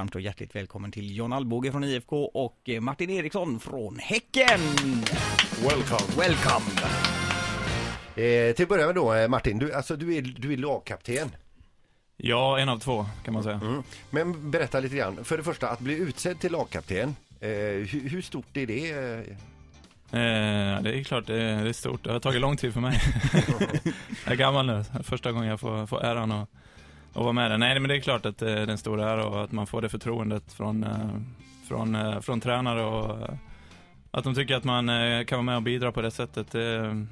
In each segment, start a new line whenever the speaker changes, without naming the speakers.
varmt och hjärtligt välkommen till John Alvbåge från IFK och eh, Martin Eriksson från Häcken.
Welcome.
Welcome!
Eh, till att börja med då eh, Martin, du, alltså, du, är, du är lagkapten.
Ja, en av två kan man säga.
Mm. Men berätta lite grann. För det första, att bli utsedd till lagkapten. Eh, hur, hur stort är det? eh?
Eh, det är klart, det är, det är stort. Det har tagit lång tid för mig. jag är gammal nu. Första gången jag får, får äran att, att vara med där. Nej, men det är klart att det är en stor ära och att man får det förtroendet från, eh, från, eh, från tränare och eh, att de tycker att man eh, kan vara med och bidra på det sättet. Det,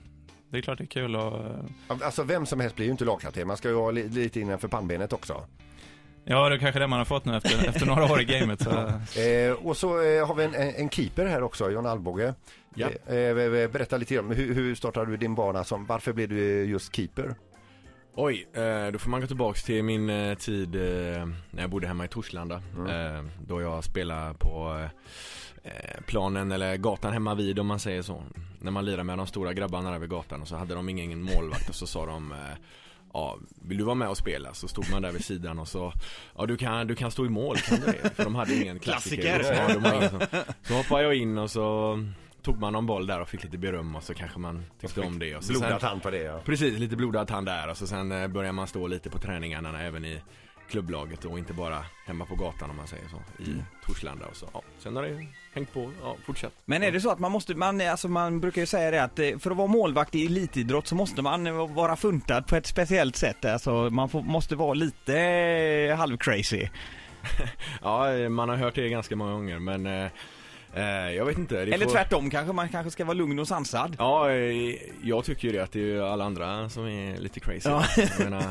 det är klart det är kul och eh,
Alltså vem som helst blir ju inte lagkapten. Man ska ju li, lite innanför pannbenet också.
ja, det är kanske det man har fått nu efter, efter några år i gamet. Så,
Eh, och så eh, har vi en, en keeper här också, John Alvbåge.
Ja.
Eh, eh, berätta lite om hur, hur startade du din bana som, varför blev du just keeper?
Oj, eh, då får man gå tillbaks till min eh, tid eh, när jag bodde hemma i Torslanda. Eh, då jag spelade på planen eller gatan hemma vid om man säger så. När man lirade med de stora grabbarna där vid gatan och så hade de ingen målvakt och så sa de Ja, vill du vara med och spela? Så stod man där vid sidan och så Ja du kan, du kan stå i mål, kan du det? För de hade ingen klassiker,
Klassiker.
Ja, de ingen som, Så hoppade jag in och så Tog man någon boll där och fick lite beröm och så kanske man tyckte om det och så
Blodad hand på det ja.
Precis, lite blodad tand där och så sen eh, börjar man stå lite på träningarna även i klubblaget och inte bara hemma på gatan om man säger så i Torslanda och så. Ja, sen har det hängt på, ja fortsatt.
Men är det så att man måste, man, alltså man brukar ju säga det att eh, för att vara målvakt i elitidrott så måste man vara funtad på ett speciellt sätt. Alltså man får, måste vara lite eh, halvcrazy.
Ja, man har hört det ganska många gånger men jag vet inte. Det
Eller
får...
tvärtom kanske, man kanske ska vara lugn och sansad.
Ja, eh, jag tycker ju det att det är ju alla andra som är lite crazy.
Ja.
Jag menar,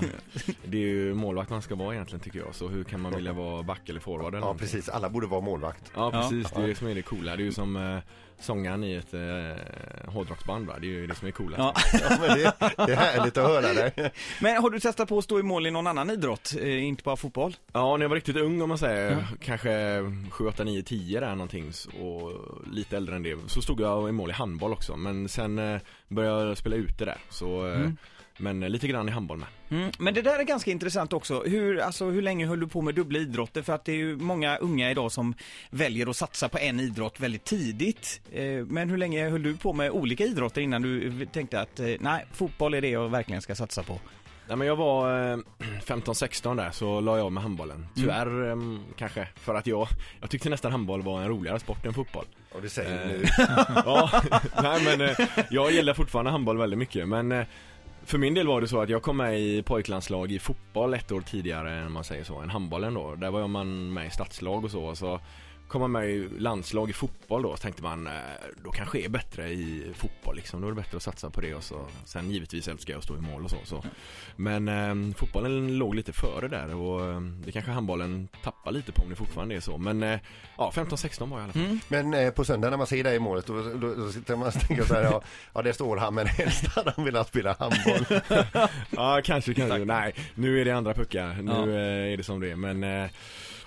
det är ju målvakt man ska vara egentligen tycker jag. Så hur kan man vilja vara back eller forward eller
Ja
någonting?
precis, alla borde vara målvakt.
Ja precis, det är det som är det coola. Det är ju som eh, sångaren i ett eh, hårdrocksband va? Det är ju det som är coolast.
Ja.
Ja, men det, det är härligt att höra det.
Men har du testat på att stå i mål i någon annan idrott? Eh, inte bara fotboll?
Ja, när jag var riktigt ung om man säger, kanske 7, 8, 9, 10 där någonting och lite äldre än det, så stod jag i mål i handboll också. Men sen eh, började jag spela ute där, så, eh, men eh, lite grann i handboll med.
Mm, men det där är ganska intressant också. Hur, alltså, hur länge höll du på med dubbla idrotter? För att det är ju många unga idag som väljer att satsa på en idrott väldigt tidigt. Eh, men hur länge höll du på med olika idrotter innan du tänkte att eh, nej, fotboll är det jag verkligen ska satsa på?
Nej men jag var eh, 15-16 där så la jag av med handbollen. Tyvärr eh, kanske, för att jag, jag tyckte nästan handboll var en roligare sport än fotboll.
Och det säger du
Eh,
nu.
ja, nej men jag gillar fortfarande handboll väldigt mycket men för min del var det så att jag kom med i pojklandslag i fotboll ett år tidigare än man säger så, än handbollen då. Där var man med i stadslag och så. och så kom man med i landslag i fotboll då, så tänkte man eh, då kanske är bättre i fotboll liksom. Då är det bättre att satsa på det och så. Sen givetvis älskar jag att stå i mål och så. så. Men eh, fotbollen låg lite före där och eh, det kanske handbollen tappar lite på om det fortfarande är så. Men eh, ja, 15-16 var jag i alla fall.
Mm.
Men eh, på söndag när man ser dig i målet då, då, då sitter man och tänker så här, ja, ja det står han men helst hade han velat spela handboll.
Ja, kanske, kanske. Nej, nu är det andra puckar. Nu
Ja.
eh, är det som det är. Men, eh,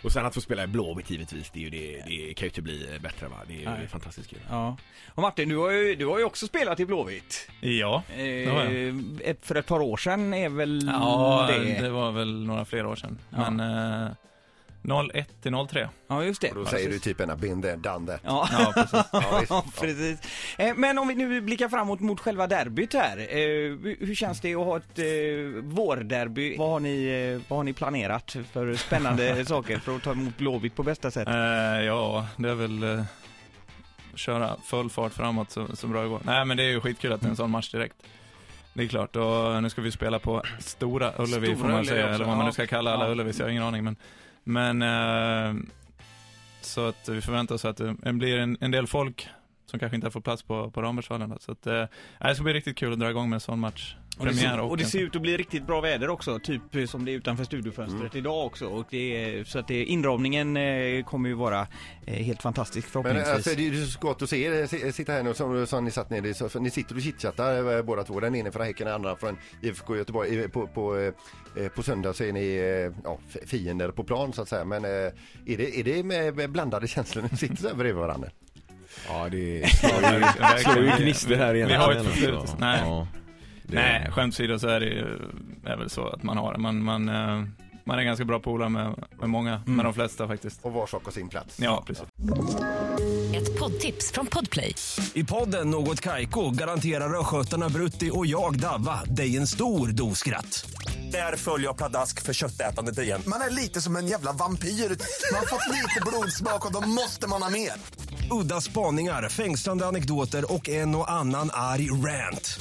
och sen att få spela i Blåvitt givetvis, det, är ju det, det kan ju inte bli bättre va. Det är ju
Nej.
fantastiskt kul.
Ja. Och Martin, du har ju, du har ju också spelat i Blåvitt.
ja,
Eh,
det har jag.
ett, för ett par år sedan är väl
Ja,
det?
det var väl några fler år sedan.
Ja.
Men eh, 01 till 03.
Ja, just det.
Och då säger du typ en been there, done that.
Ja,
Ja, precis.
Ja.
Ja, precis. Eh, Men om vi nu blickar framåt mot själva derbyt här. eh, Hur känns det att ha ett eh, vårderby? Vad har, ni, eh, vad har ni planerat för spännande saker för att ta emot Blåvitt på bästa sätt?
Eh, ja, det är väl eh, köra full fart framåt så, så bra det går. Nej, men det är ju skitkul att det är en sån match direkt. Det är klart, och nu ska vi spela på Stora Ullevi
Stora
får man
Ullevi
säga,
också,
eller vad man nu ska kalla alla
Ja.
Ullevis, jag har ingen aning. Men, men eh, så att vi förväntar oss att det, blir en, en del folk som kanske inte har fått plats på, på Rambergsvallen. Så att, eh, det ska bli riktigt kul att dra igång med en sån match.
Och det, ser, och det ser ut att bli riktigt bra väder också, typ eh, som det är utanför studiofönstret idag också. Och det, är- så att det, inramningen eh, kommer ju vara eh, helt fantastisk
Men
förhoppningsvis.
alltså, det är ju så gott att se er si- sitta här nu som, som ni satt ner i, så, ni sitter och chitchattar eh, båda två. Den ene från Häcken, den andra från IFK Göteborg. På, på, eh, på söndag så är ni eh, ja, fiender på plan så att säga. Men eh, är det, är det med, blandade känslor när ni sitter så här bredvid varandra?
Ja, det slår ju, gnistor här
Vi
egentligen.
har ett
alltså.
förflutet.
Ja, det-
Nej, skämt åsido så är det ju är väl så att man har man, man, eh, man är ganska bra polare med, med många, med de flesta faktiskt.
Och var sak har sin plats.
Ja, precis.
Ett poddtips från Podplay.
I podden Något Kaiko garanterar östgötarna Brutti och jag, Davva, dig en stor dos skratt. Där följer jag pladask för köttätandet igen.
Man är lite som en jävla vampyr. Man har fått lite blodsmak och då måste man ha mer.
Udda spaningar, fängslande anekdoter och en och annan arg rant.